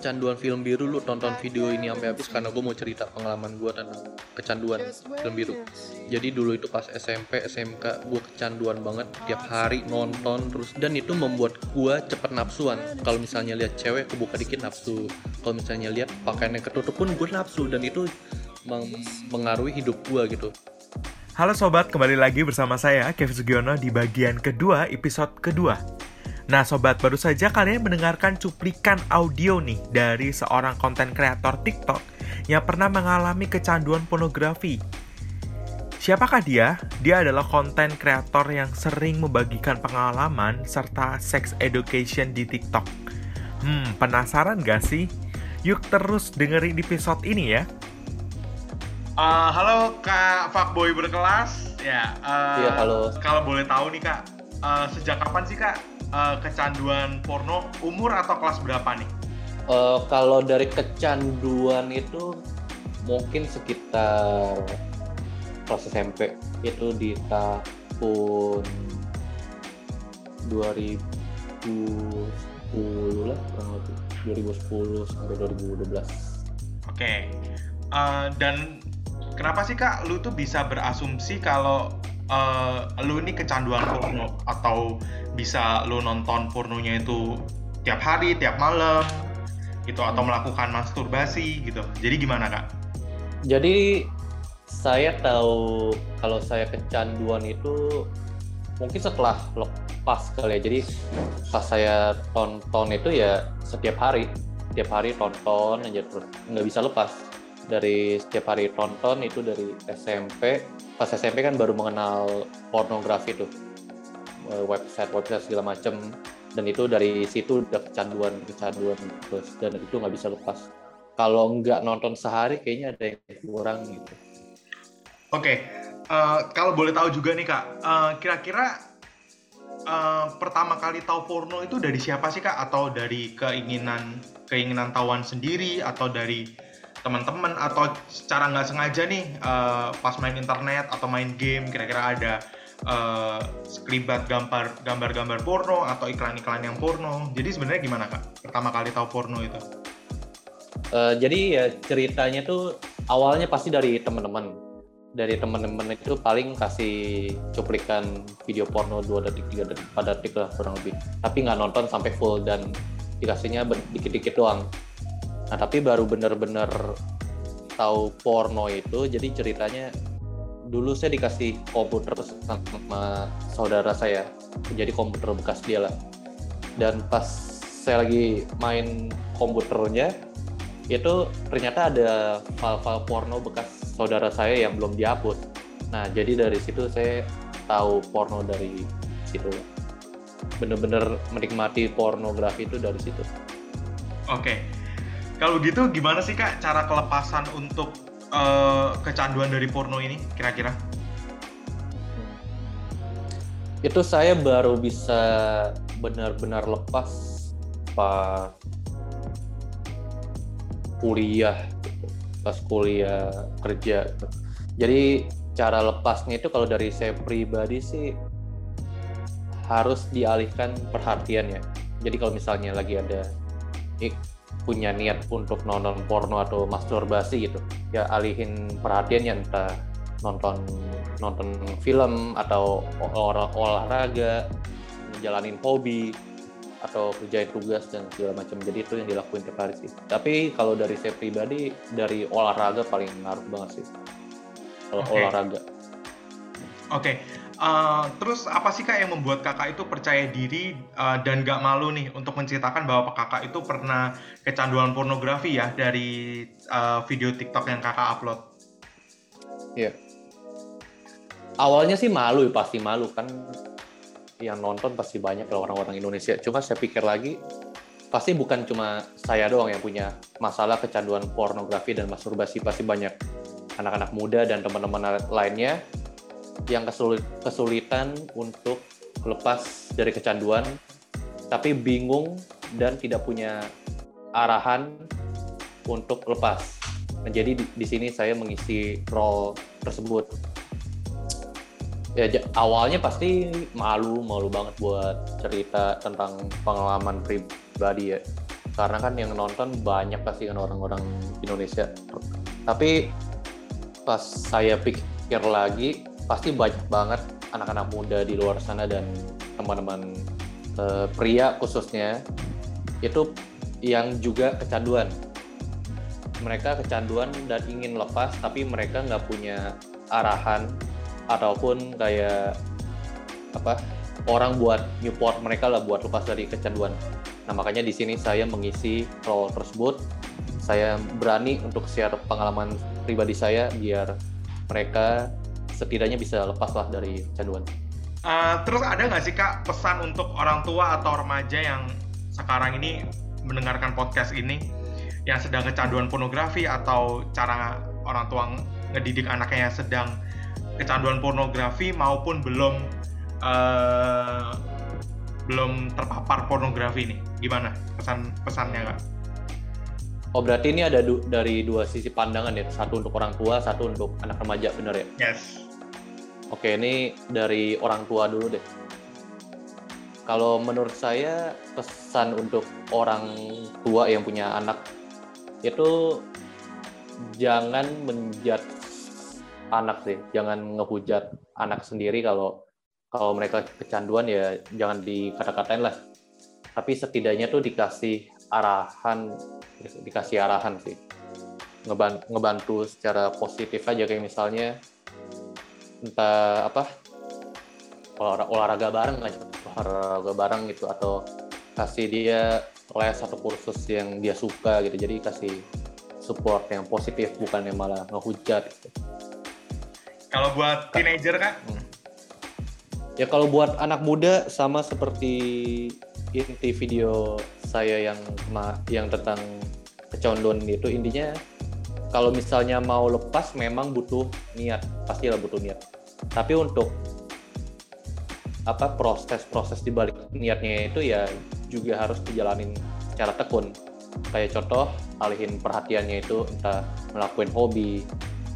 kecanduan film biru lu tonton video ini sampai habis karena gue mau cerita pengalaman gue tentang kecanduan film biru. Jadi dulu itu pas SMP SMK gue kecanduan banget. Tiap hari nonton terus. Dan itu membuat gue cepet nafsuan kalau misalnya lihat cewek kebuka dikit nafsu kalau misalnya lihat pakaiannya ketutup pun gue nafsu dan itu mengaruhi hidup gue gitu. Halo sobat, kembali lagi bersama saya Kevin Sugiono di bagian kedua episode kedua. Nah sobat, baru saja kalian mendengarkan cuplikan audio nih dari seorang konten kreator TikTok yang pernah mengalami kecanduan pornografi. Siapakah dia? Dia adalah konten kreator yang sering membagikan pengalaman serta sex education di TikTok. Hmm, penasaran gak sih? Yuk terus dengerin episode ini ya. Uh, halo Kak Fuckboy berkelas. Ya. uh, Iya, halo. Kalau boleh tahu nih Kak, uh, sejak kapan sih Kak uh, kecanduan porno? Umur atau kelas berapa nih? Eh, kalau dari kecanduan itu mungkin sekitar kelas SMP itu di tahun 2010 lah kurang lebih 2010 sampai 2012 Oke. Uh, dan kenapa sih Kak lu tuh bisa berasumsi kalau uh, lu ini kecanduan porno atau bisa lu nonton pornonya itu tiap hari, tiap malam gitu atau melakukan masturbasi gitu. Jadi gimana Kak? jadi saya tahu kalau saya kecanduan itu mungkin setelah lepas kali ya jadi pas saya tonton itu ya setiap hari setiap hari tonton aja terus nggak bisa lepas dari setiap hari tonton itu dari SMP pas SMP kan baru mengenal pornografi tuh. Website website segala macem. Dan itu dari situ udah kecanduan kecanduan terus. Dan itu nggak bisa lepas. Kalau nggak nonton sehari kayaknya ada yang kurang gitu. Oke, uh, kalau boleh tahu juga nih kak, uh, kira-kira uh, pertama kali tahu porno itu dari siapa sih kak? Atau dari keinginan keinginan tahuan sendiri? Atau dari teman-teman? Atau secara nggak sengaja nih uh, pas main internet atau main game, kira-kira ada uh, sekelibat gambar gambar-gambar porno atau iklan-iklan yang porno? Jadi sebenarnya gimana kak? Pertama kali tahu porno itu? Uh, jadi ya ceritanya tuh awalnya pasti dari teman-teman dari teman-teman itu paling kasih cuplikan video porno 2 detik 3 detik 4 detik lah kurang lebih tapi nggak nonton sampai full dan dikasihnya dikit-dikit doang nah tapi baru bener-bener tahu porno itu jadi ceritanya dulu saya dikasih komputer sama saudara saya jadi komputer bekas dia lah dan pas saya lagi main komputernya itu ternyata ada file-file porno bekas saudara saya yang belum dihapus. Nah, jadi dari situ saya tahu porno dari situ. Bener-bener menikmati pornografi itu dari situ. Oke. Kalau gitu gimana sih Kak cara kelepasan untuk uh, kecanduan dari porno ini kira-kira? Itu saya baru bisa benar-benar lepas pas kuliah pas kuliah kerja jadi cara lepasnya itu kalau dari saya pribadi sih harus dialihkan perhatian ya. Jadi kalau misalnya lagi ada punya niat untuk nonton porno atau masturbasi gitu. Ya alihin perhatiannya entah nonton nonton film atau olah, olahraga jalanin hobi atau kerjain tugas dan segala macam. Jadi itu yang dilakuin tiap hari sih. Tapi kalau dari saya pribadi dari olahraga paling ngaruh banget sih. Kalau okay. olahraga. Oke. okay. Uh, terus apa sih kak yang membuat kakak itu percaya diri uh, dan gak malu nih untuk menceritakan bahwa kakak itu pernah kecanduan pornografi ya dari uh, video TikTok yang kakak upload iya yeah. awalnya sih malu pasti malu kan yang nonton pasti banyak lah orang-orang Indonesia. Cuma saya pikir lagi, pasti bukan cuma saya doang yang punya masalah kecanduan pornografi dan masturbasi. Pasti banyak anak-anak muda dan teman-teman lainnya yang kesulitan untuk lepas dari kecanduan, tapi bingung dan tidak punya arahan untuk lepas. Nah, jadi di, di sini saya mengisi role tersebut. Ya awalnya pasti malu malu banget buat cerita tentang pengalaman pribadi ya. Karena kan yang nonton banyak pasti kan orang-orang Indonesia. Tapi pas saya pikir lagi pasti banyak banget anak-anak muda di luar sana dan teman-teman uh, pria khususnya itu yang juga kecanduan. Mereka kecanduan dan ingin lepas tapi mereka nggak punya arahan ataupun kayak apa orang buat Newport mereka lah buat lepas dari kecanduan. Nah makanya di sini saya mengisi role tersebut. Saya berani untuk share pengalaman pribadi saya biar mereka setidaknya bisa lepas lah dari kecanduan Uh, terus ada nggak sih kak pesan untuk orang tua atau remaja yang sekarang ini mendengarkan podcast ini yang sedang kecanduan pornografi atau cara orang tua ngedidik anaknya yang sedang kecanduan pornografi maupun belum uh, belum terpapar pornografi ini gimana pesan pesannya kak? Oh berarti ini ada du dari dua sisi pandangan ya satu untuk orang tua satu untuk anak remaja benar ya? Yes Oke, ini dari orang tua dulu deh. Kalau menurut saya pesan untuk orang tua yang punya anak itu jangan menjat anak sih, jangan ngehujat anak sendiri kalau kalau mereka kecanduan ya jangan dikata-katain lah. Tapi setidaknya tuh dikasih arahan, dikasih arahan sih. Ngebantu secara positif aja kayak misalnya entah apa olahraga, olahraga bareng aja olahraga bareng gitu atau kasih dia les atau kursus yang dia suka gitu jadi kasih support yang positif bukan yang malah ngehujat gitu. kalau buat teenager kan hmm. ya kalau buat anak muda sama seperti inti video saya yang yang tentang kecanduan itu intinya kalau misalnya mau lepas memang butuh niat. Pastilah butuh niat. Tapi untuk apa proses-proses di balik niatnya itu ya juga harus dijalanin secara tekun. Kayak contoh alihin perhatiannya itu entah melakukan hobi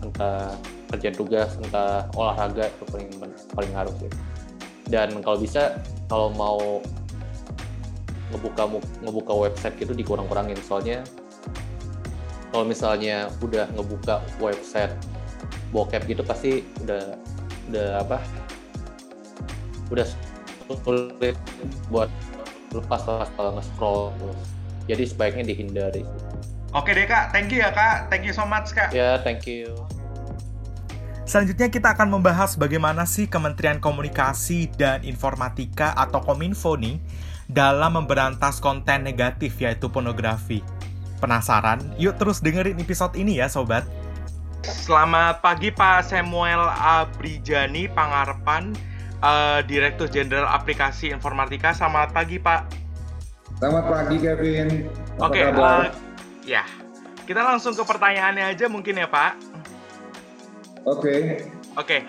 entah kerja tugas entah olahraga itu paling paling harus ya dan kalau bisa kalau mau ngebuka ngebuka website gitu dikurang-kurangin. Soalnya kalau misalnya udah ngebuka website bokep gitu pasti udah udah apa udah sulit buat lepas lah kalau nge-scroll jadi sebaiknya dihindari Oke deh kak, thank you ya kak, thank you so much kak. Ya, yeah, thank you. Selanjutnya kita akan membahas bagaimana sih Kementerian Komunikasi dan Informatika atau Kominfo nih dalam memberantas konten negatif yaitu pornografi. Penasaran? Yuk terus dengerin episode ini ya sobat. Selamat pagi Pak Samuel Abrijani Pangarpan, uh, Direktur Jenderal Aplikasi Informatika. Selamat pagi Pak. Selamat pagi Kevin. Oke, okay, uh, ya kita langsung ke pertanyaannya aja mungkin ya Pak. Oke. Okay. Oke, okay.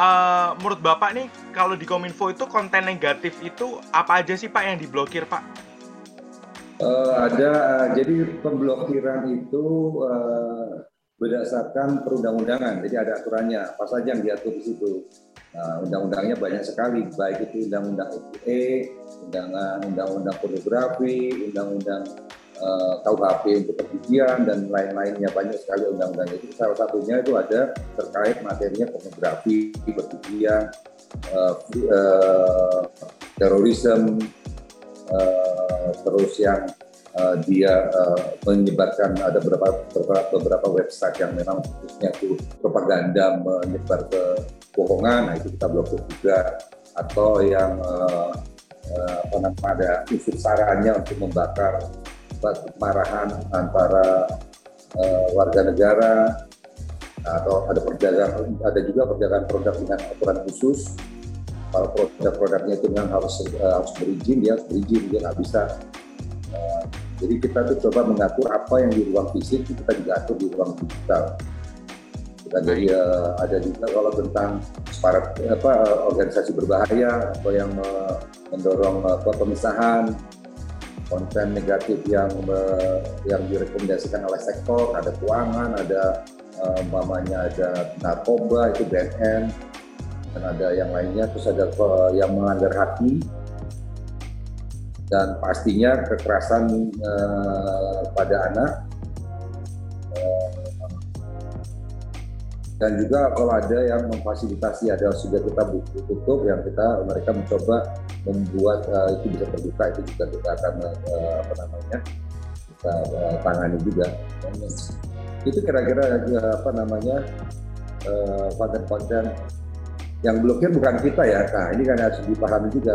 uh, menurut Bapak nih kalau di Kominfo itu konten negatif itu apa aja sih Pak yang diblokir Pak? Uh, ada uh, jadi pemblokiran itu uh, berdasarkan perundang-undangan, jadi ada aturannya apa saja yang diatur di situ. Nah, undang-undangnya banyak sekali, baik itu undang-undang ITE, undang-undang pornografi, undang-undang uh, KUHP untuk perjudian dan lain-lainnya banyak sekali undang-undangnya. Itu salah satunya itu ada terkait materinya pornografi, perjudian, uh, uh, terorisme, uh, terus yang uh, dia uh, menyebarkan ada beberapa, beberapa beberapa website yang memang khususnya itu propaganda menyebar kebohongan, nah itu kita blokir juga. Atau yang uh, uh, apa namanya ada unsur sarannya untuk membakar kemarahan antara uh, warga negara atau ada perdagangan ada juga perdagangan produk dengan aturan khusus kalau produk-produknya itu memang harus uh, harus berizin dia harus berizin dia nggak bisa. Uh, jadi kita tuh coba mengatur apa yang di ruang fisik kita juga atur di ruang digital. Kita jadi uh, ada juga kalau tentang separat apa organisasi berbahaya atau yang uh, mendorong apa pemisahan konten negatif yang uh, yang direkomendasikan oleh sektor ada keuangan ada uh, mamanya ada narkoba itu BNN dan ada yang lainnya terus ada yang melanggar hati. Dan pastinya kekerasan uh, pada anak. Dan juga kalau ada yang memfasilitasi ada sudah kita buku tutup yang kita mereka mencoba membuat uh, itu bisa terbuka itu juga kita akan uh, apa namanya kita uh, tangani juga. Itu kira-kira apa namanya konten-konten uh, yang blokir bukan kita ya nah ini kan harus dipahami juga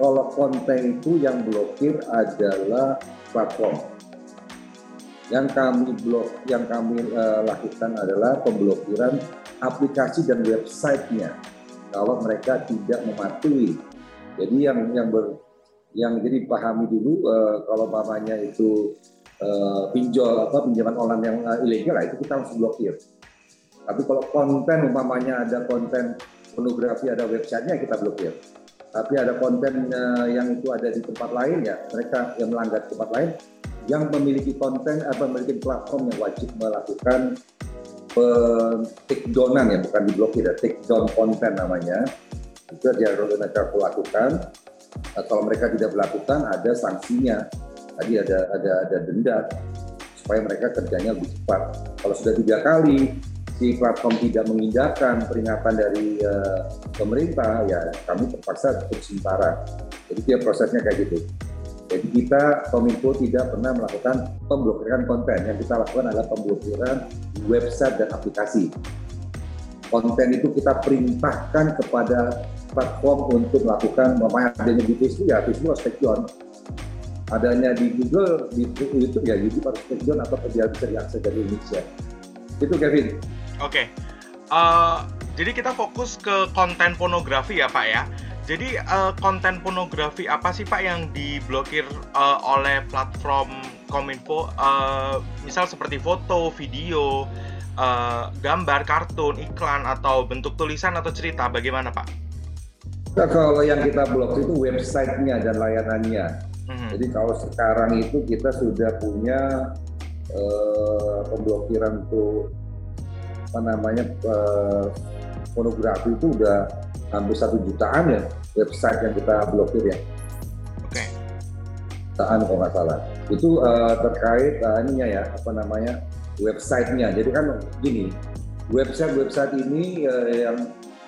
kalau konten itu yang blokir adalah platform. Yang kami blok, yang kami uh, lakukan adalah pemblokiran aplikasi dan websitenya kalau mereka tidak mematuhi. Jadi yang yang ber, yang jadi pahami dulu uh, kalau mamanya itu uh, pinjol apa pinjaman online yang uh, ilegal itu kita harus blokir. Tapi kalau konten umpamanya ada konten pornografi ada websitenya kita blokir. Tapi ada konten uh, yang itu ada di tempat lain ya mereka yang melanggar tempat lain yang memiliki konten atau memiliki platform yang wajib melakukan take downan ya bukan diblokir ya take down konten namanya. Itu dia harus mereka lakukan. Nah, kalau mereka tidak melakukan ada sanksinya. Tadi ada ada ada denda supaya mereka kerjanya lebih cepat. Kalau sudah tiga kali si platform tidak mengindahkan peringatan dari uh, pemerintah, ya kami terpaksa tutup sementara. Jadi dia prosesnya kayak gitu. Jadi kita Kominfo tidak pernah melakukan pemblokiran konten. Yang kita lakukan adalah pemblokiran website dan aplikasi. Konten itu kita perintahkan kepada platform untuk melakukan memang adanya di Facebook ya Facebook harus take down adanya di Google di YouTube ya YouTube harus take down atau bisa diakses dari Indonesia itu Kevin Oke. Okay. Uh, eh, jadi kita fokus ke konten pornografi ya Pak ya. Jadi uh, konten pornografi apa sih Pak yang diblokir uh, oleh platform Kominfo? Uh, misal seperti foto, video, uh, gambar, kartun, iklan atau bentuk tulisan atau cerita. Bagaimana Pak? Nah, kalau yang kita blok itu websitenya dan layanannya. Mm-hmm. Jadi kalau sekarang itu kita sudah punya uh, pemblokiran untuk apa namanya uh, pornografi itu udah hampir satu jutaan ya website yang kita blokir ya. Oke. Okay. Jutaan kalau nggak salah. Itu uh, terkait uh, ininya ya apa namanya websitenya. Jadi kan gini website-website ini uh, yang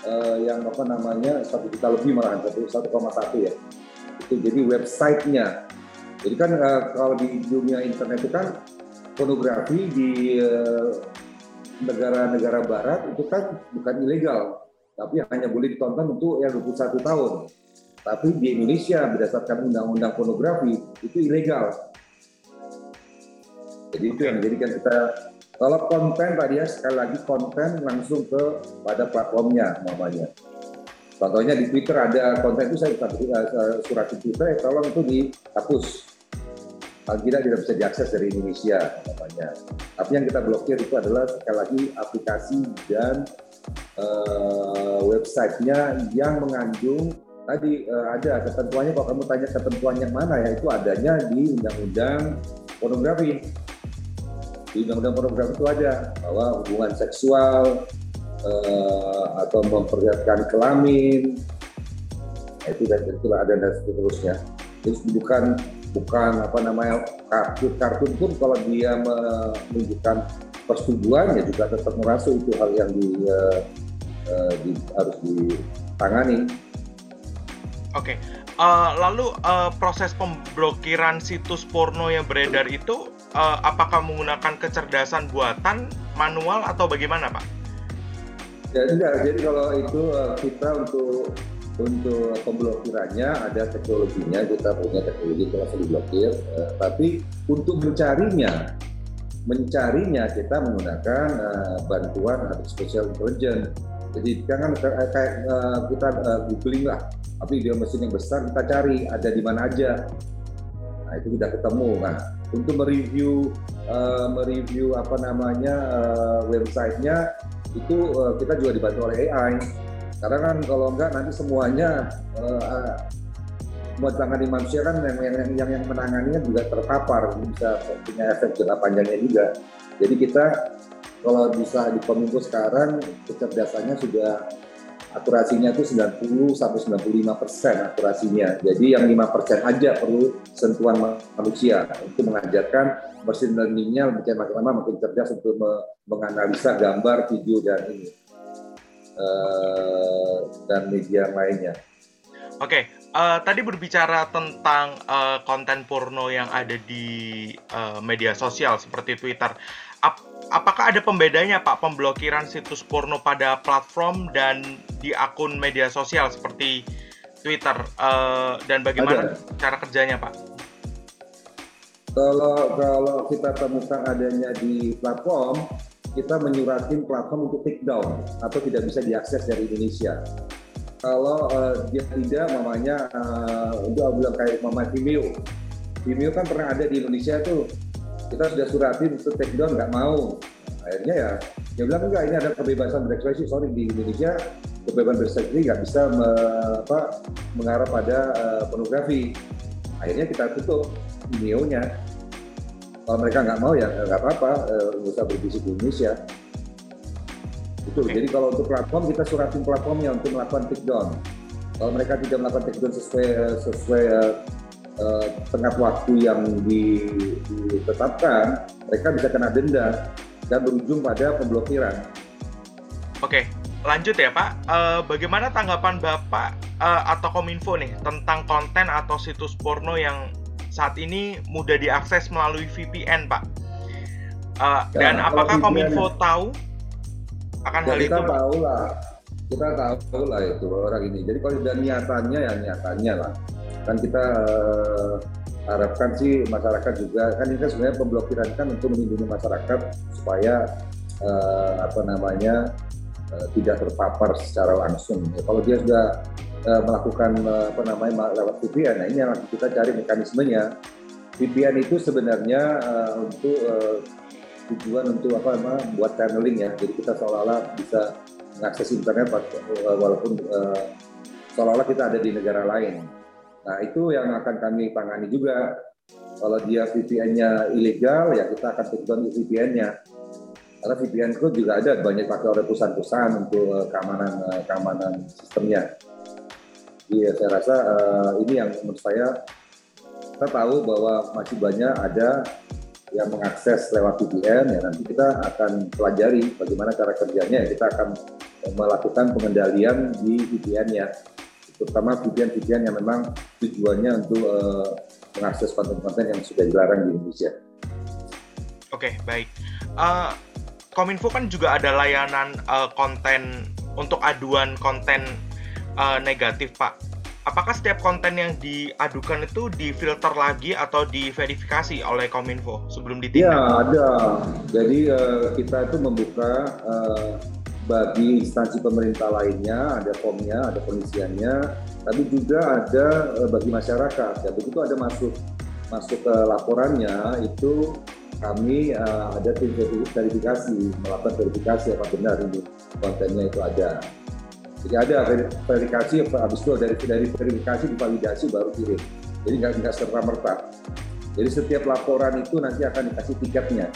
uh, yang apa namanya satu juta lebih malahan satu satu koma satu ya. Itu jadi websitenya. Jadi kan uh, kalau di dunia internet itu kan pornografi di uh, negara-negara barat itu kan bukan ilegal, tapi hanya boleh ditonton untuk yang 21 tahun. Tapi di Indonesia berdasarkan undang-undang pornografi itu ilegal. Jadi itu yang menjadikan kita kalau konten tadi ya sekali lagi konten langsung ke pada platformnya namanya. Contohnya di Twitter ada konten itu saya surat di Twitter, ya tolong itu dihapus paling tidak tidak bisa diakses dari Indonesia namanya. Tapi yang kita blokir itu adalah sekali lagi aplikasi dan uh, websitenya yang mengandung tadi uh, ada ketentuannya. Kalau kamu tanya ketentuan yang mana ya itu adanya di Undang-Undang Pornografi. Di Undang-Undang Pornografi itu ada bahwa hubungan seksual uh, atau memperlihatkan kelamin nah, itu dan itulah ada dan seterusnya. Terus bukan bukan apa namanya kartun kartun pun kalau dia menunjukkan persetujuan ya juga tetap merasa itu hal yang di, uh, uh, di harus ditangani. Oke, okay. uh, lalu uh, proses pemblokiran situs porno yang beredar itu uh, apakah menggunakan kecerdasan buatan, manual atau bagaimana, Pak? Ya jadi kalau itu uh, kita untuk untuk pemblokirannya ada teknologinya kita punya teknologi itu langsung diblokir uh, tapi untuk mencarinya mencarinya kita menggunakan uh, bantuan artificial intelligence. Jadi kan kayak uh, kita uh, googling lah tapi video mesin yang besar kita cari ada di mana aja. Nah itu kita ketemu. Nah untuk mereview uh, mereview apa namanya uh, websitenya itu uh, kita juga dibantu oleh AI karena kan kalau enggak nanti semuanya uh, buat tangani manusia kan yang yang yang, yang menanganinya juga terpapar bisa punya efek jangka panjangnya juga. Jadi kita kalau bisa di Kominfo sekarang kecerdasannya sudah akurasinya itu 90 sampai 95 persen akurasinya. Jadi yang 5 persen aja perlu sentuhan manusia untuk mengajarkan mesin learningnya lebih bagaimana makin cerdas untuk menganalisa gambar, video dan ini uh, dan media lainnya. Oke, okay. uh, eh, tadi berbicara tentang uh, konten porno yang ada di uh, media sosial seperti Twitter. Ap apakah ada pembedanya Pak pemblokiran situs porno pada platform dan di akun media sosial seperti Twitter uh, dan bagaimana ada. cara kerjanya Pak? Kalau kalau kita temukan adanya di platform, kita menyuratin platform untuk take down atau tidak bisa diakses dari Indonesia. Kalau uh, dia tidak mamanya uh, untuk bilang kayak mama Vimeo. Vimeo kan pernah ada di Indonesia tuh. Kita sudah suratin untuk take down nggak mau. Akhirnya ya dia bilang enggak ini ada kebebasan berekspresi sorry di Indonesia kebebasan berekspresi nggak bisa me, mengarah pada uh, pornografi. Akhirnya kita tutup Vimeo-nya kalau mereka nggak mau ya nggak apa-apa nggak usah berbisik di Indonesia itu. Okay. Jadi kalau untuk platform kita suratin platformnya untuk melakukan take down. Kalau mereka tidak melakukan take down sesuai sesuai uh, tengah waktu yang ditetapkan, mereka bisa kena denda dan berujung pada pemblokiran. Oke, lanjut ya Pak. Uh, bagaimana tanggapan Bapak uh, atau Kominfo nih tentang konten atau situs porno yang saat ini mudah diakses melalui VPN Pak? Uh, ya, dan apakah Kominfo tahu akan ya, hal kita itu tahu lah. Kita tahu lah itu orang ini. Jadi kalau sudah niatannya ya niatannya lah. Kan kita uh, harapkan sih masyarakat juga kan ini kan sebenarnya pemblokiran kan untuk melindungi masyarakat supaya uh, apa namanya uh, tidak terpapar secara langsung. Ya, kalau dia sudah melakukan uh, apa namanya lewat VPN nah ini yang kita cari mekanismenya. VPN itu sebenarnya uh, untuk uh, tujuan untuk apa memang buat channeling ya. Jadi kita seolah-olah bisa mengakses internet walaupun uh, seolah-olah kita ada di negara lain. Nah itu yang akan kami tangani juga. Kalau dia VPN-nya ilegal ya kita akan tutup VPN-nya karena VPN itu juga ada banyak pakai oleh perusahaan-perusahaan untuk keamanan keamanan sistemnya Iya, saya rasa uh, ini yang menurut saya kita tahu bahwa masih banyak ada yang mengakses lewat VPN ya nanti kita akan pelajari bagaimana cara kerjanya ya kita akan melakukan pengendalian di VPN-nya terutama VPN-VPN yang memang tujuannya untuk uh, mengakses konten-konten yang sudah dilarang di Indonesia. Oke, okay, baik. Uh, Kominfo kan juga ada layanan uh, konten untuk aduan konten uh, negatif, Pak apakah setiap konten yang diadukan itu difilter lagi atau diverifikasi oleh Kominfo sebelum ditindak? Ya ada. Jadi uh, kita itu membuka uh, bagi instansi pemerintah lainnya, ada formnya, ada pengisiannya, tapi juga ada uh, bagi masyarakat. Ya begitu ada masuk masuk ke laporannya itu kami uh, ada tim verifikasi melakukan verifikasi apa benar ini kontennya itu ada. Jadi ada verifikasi, habis itu dari dari verifikasi divalidasi baru kirim. Jadi nggak nggak serta merta. Jadi setiap laporan itu nanti akan dikasih tiketnya.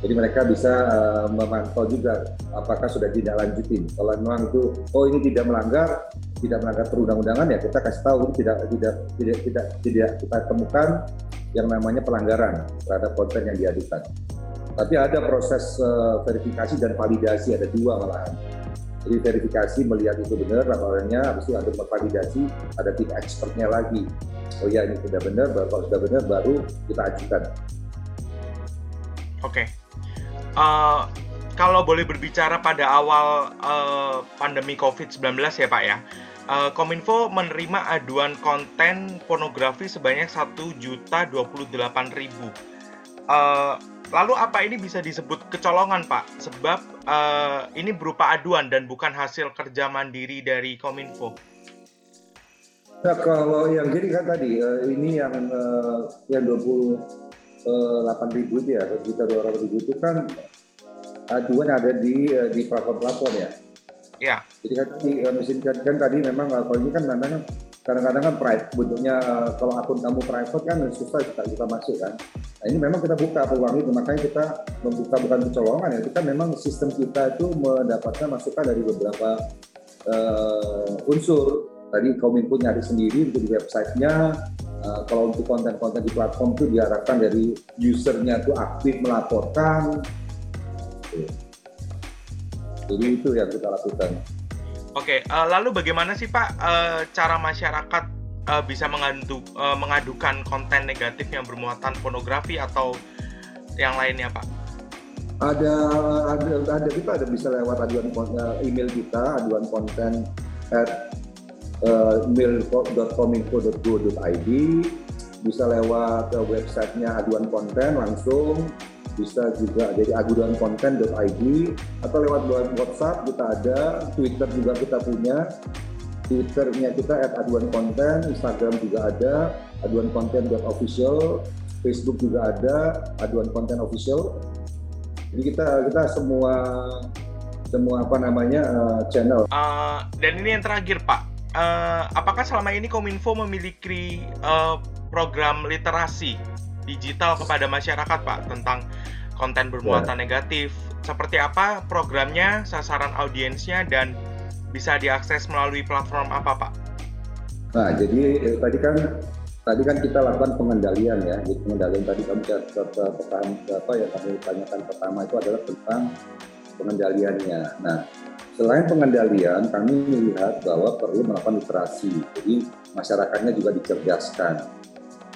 Jadi mereka bisa uh, memantau juga apakah sudah tidak lanjutin. Kalau memang itu, oh ini tidak melanggar, tidak melanggar perundang-undangan ya kita kasih tahu ini tidak tidak tidak tidak tidak kita temukan yang namanya pelanggaran terhadap konten yang diadukan. Tapi ada proses uh, verifikasi dan validasi ada dua malahan jadi verifikasi melihat itu benar laporannya, habis itu ada validasi, ada tim expertnya lagi. Oh ya ini sudah benar, kalau sudah benar baru kita ajukan. Oke. Okay. Uh, eh, kalau boleh berbicara pada awal uh, pandemi COVID-19 ya Pak ya, uh, Kominfo menerima aduan konten pornografi sebanyak 1.028.000. Uh, Lalu apa ini bisa disebut kecolongan, Pak? Sebab uh, ini berupa aduan dan bukan hasil kerja mandiri dari Kominfo. Nah, kalau yang jadi kan tadi uh, ini yang uh, yang 28 ribu itu ya, dua ratus ribu itu kan aduan ada di uh, di platform-platform ya. Ya. Jadi kan tadi uh, mesin kan, kan tadi memang kalau ini kan memang kadang-kadang kan private bentuknya kalau akun kamu private kan susah kita kita masuk kan nah ini memang kita buka peluang itu makanya kita membuka bukan kecolongan ya kita memang sistem kita itu mendapatkan masukan dari beberapa uh, unsur. Tadi Kominfo nyari sendiri untuk di websitenya. Uh, kalau untuk konten-konten di platform itu diharapkan dari usernya itu aktif melaporkan. Jadi itu yang kita lakukan. Oke, uh, lalu bagaimana sih Pak uh, cara masyarakat uh, bisa mengadu, uh, mengadukan konten negatif yang bermuatan pornografi atau yang lainnya Pak? Ada ada ada kita ada bisa lewat aduan email kita aduan konten at uh, bisa lewat uh, websitenya aduan konten langsung bisa juga jadi aduan konten.id atau lewat WhatsApp kita ada Twitter juga kita punya. Twitternya kita at aduan Instagram juga ada aduan konten official Facebook juga ada aduan official. Jadi kita kita semua semua apa namanya uh, channel. Uh, dan ini yang terakhir Pak, uh, apakah selama ini Kominfo memiliki uh, program literasi digital kepada masyarakat Pak tentang konten bermuatan yeah. negatif? Seperti apa programnya, sasaran audiensnya, dan bisa diakses melalui platform apa Pak? Nah, jadi eh, tadi kan tadi kan kita lakukan pengendalian ya. Jadi pengendalian tadi kami pertanyaan apa yang kami tanyakan pertama itu adalah tentang pengendaliannya. Nah, selain pengendalian, kami melihat bahwa perlu melakukan literasi. Jadi masyarakatnya juga dicerdaskan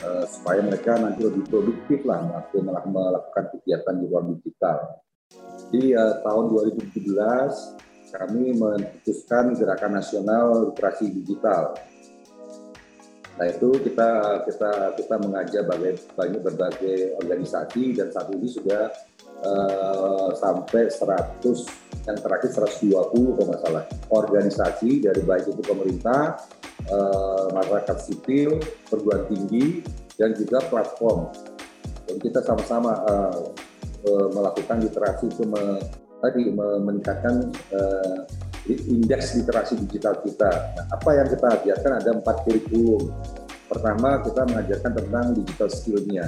uh, supaya mereka nanti lebih produktif lah melakukan kegiatan di ruang digital. Di uh, tahun 2017 kami memutuskan gerakan nasional literasi digital Nah itu kita kita kita mengajak banyak, banyak berbagai organisasi dan saat ini sudah uh, sampai 100 yang terakhir 120 kalau nggak organisasi dari baik itu pemerintah, masyarakat sipil, perguruan tinggi dan juga platform. Dan kita sama-sama uh, melakukan literasi itu me, tadi meningkatkan uh, indeks literasi digital kita. Nah, apa yang kita ajarkan ada empat kurikulum. Pertama, kita mengajarkan tentang digital skill-nya.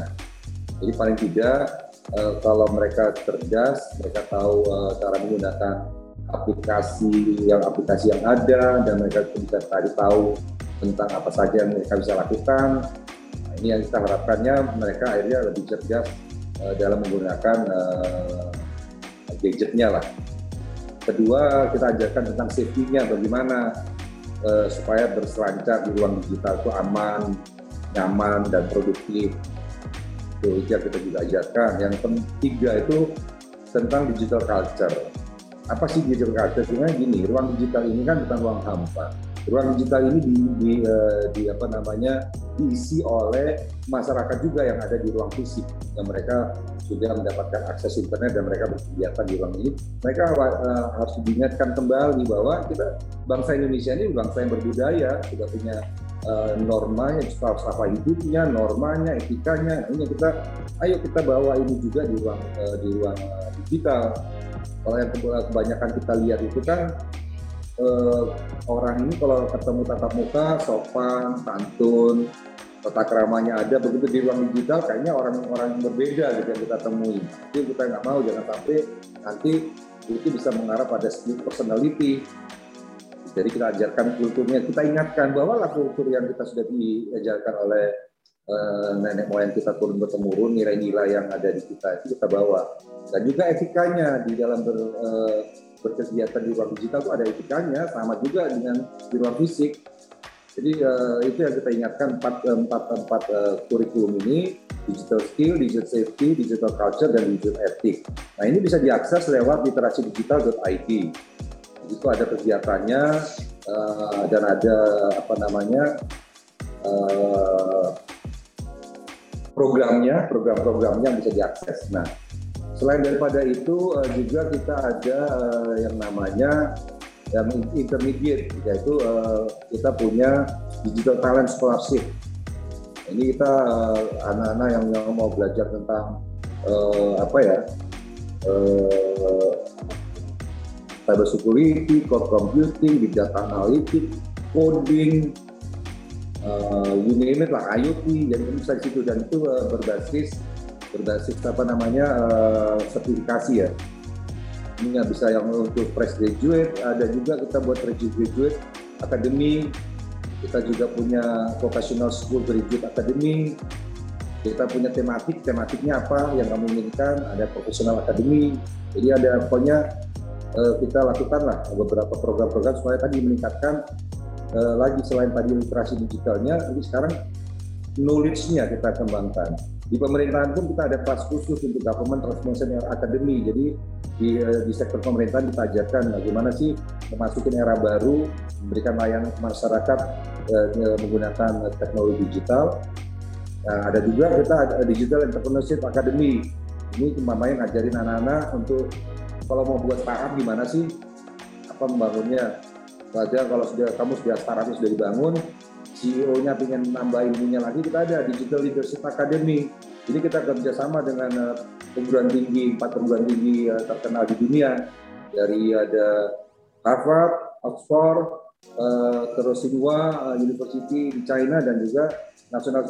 Jadi paling tidak kalau mereka cerdas, mereka tahu cara menggunakan aplikasi yang aplikasi yang ada dan mereka bisa tadi tahu tentang apa saja yang mereka bisa lakukan. Nah, ini yang kita harapkannya mereka akhirnya lebih cerdas uh, dalam menggunakan uh, gadgetnya lah Kedua, kita ajarkan tentang safety-nya, bagaimana uh, supaya berselancar di ruang digital itu aman, nyaman, dan produktif. Itu kita juga ajarkan. Yang ketiga itu tentang digital culture. Apa sih digital culture? Sebenarnya gini, ruang digital ini kan bukan ruang hampa. Ruang digital ini di, di, uh, di apa namanya diisi oleh masyarakat juga yang ada di ruang fisik yang mereka sudah mendapatkan akses internet dan mereka berkegiatan di ruang ini, mereka uh, harus diingatkan kembali bahwa kita bangsa Indonesia ini bangsa yang berbudaya, sudah punya normanya, apa hidupnya, normanya, etikanya. Ini kita, ayo kita bawa ini juga di ruang uh, di ruang digital. Kalau yang kebanyakan kita lihat itu kan uh, orang ini kalau ketemu tatap muka sopan, santun, tata keramanya ada begitu di ruang digital kayaknya orang-orang berbeda gitu yang kita temui jadi kita nggak mau jangan sampai nanti itu bisa mengarah pada split personality jadi kita ajarkan kulturnya kita ingatkan bahwa lah kultur yang kita sudah diajarkan oleh uh, nenek moyang kita turun bertemurun nilai-nilai yang ada di kita itu kita bawa dan juga etikanya di dalam ber, uh, berkegiatan di ruang digital itu ada etikanya sama juga dengan di ruang fisik jadi uh, itu yang kita ingatkan empat eh, empat empat kurikulum ini digital skill, digital safety, digital culture dan digital ethic. Nah ini bisa diakses lewat literasi digital.id. Itu ada kegiatannya uh, dan ada apa namanya uh, programnya, program-programnya yang bisa diakses. Nah selain daripada itu uh, juga kita ada uh, yang namanya yang intermediate yaitu uh, kita punya digital talent scholarship ini kita anak-anak uh, yang, yang mau belajar tentang uh, apa ya uh, cyber security, cloud computing, big data analytics, coding, uh, you name it lah IoT jadi bisa di situ. Dan itu uh, berbasis berbasis apa namanya uh, sertifikasi ya. Ini nggak bisa yang untuk fresh graduate, ada juga kita buat graduate academy, kita juga punya professional school graduate academy, kita punya tematik, tematiknya apa yang kamu inginkan, ada professional academy, jadi ada pokoknya uh, kita lakukanlah beberapa program-program supaya tadi meningkatkan uh, lagi selain tadi literasi digitalnya, ini sekarang knowledge-nya kita kembangkan. Di pemerintahan pun kita ada kelas khusus untuk government transformation academy. Jadi di, eh, di sektor pemerintahan kita ajarkan bagaimana sih memasuki era baru, memberikan layanan ke masyarakat eh, menggunakan teknologi digital. Nah, ada juga kita Digital Entrepreneurship Academy. Ini kemarin ngajarin anak-anak untuk kalau mau buat startup gimana sih apa membangunnya. Wajar kalau sudah kamu sudah startup sudah dibangun, CEO-nya ingin nambah ilmunya lagi, kita ada Digital Leadership Academy. Jadi kita kerjasama dengan uh, perguruan tinggi, empat perguruan tinggi uh, terkenal di dunia. Dari ada Harvard, Oxford, uh, terus Tsinghua University di China dan juga National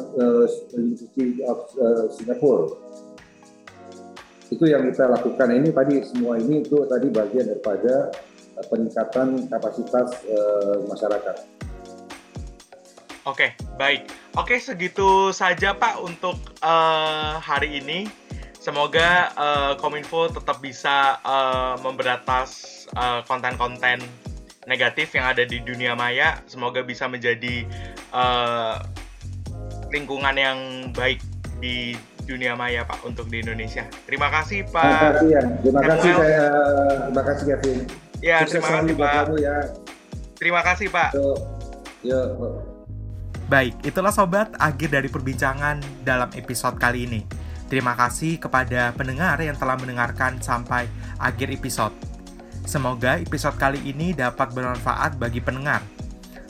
University of Singapore. Itu yang kita lakukan. Ini tadi semua ini itu tadi bagian daripada uh, peningkatan kapasitas uh, masyarakat. Oke, baik. Oke, segitu saja Pak untuk uh, hari ini. Semoga uh, Kominfo tetap bisa uh, memberatas konten-konten negatif yang ada di dunia maya. Semoga bisa menjadi uh, lingkungan yang baik di dunia maya Pak untuk di Indonesia. Terima kasih Pak. Terima kasih ya. Terima kasih saya. Terima kasih Kevin. Ya, terima kasih Pak. ya. Terima kasih Pak. Yo, yo. Baik, itulah sobat akhir dari perbincangan dalam episode kali ini. Terima kasih kepada pendengar yang telah mendengarkan sampai akhir episode. Semoga episode kali ini dapat bermanfaat bagi pendengar.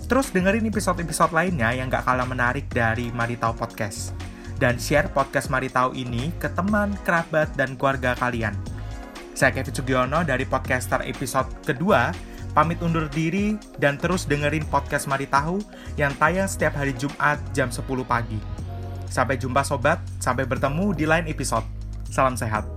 Terus dengerin episode-episode lainnya yang gak kalah menarik dari Maritau Podcast. Dan share podcast Maritau ini ke teman, kerabat, dan keluarga kalian. Saya Kevin Sugiono dari podcaster episode kedua Pamit undur diri dan terus dengerin podcast Mari Tahu yang tayang setiap hari Jumat jam 10 pagi. Sampai jumpa sobat, sampai bertemu di lain episode. Salam sehat.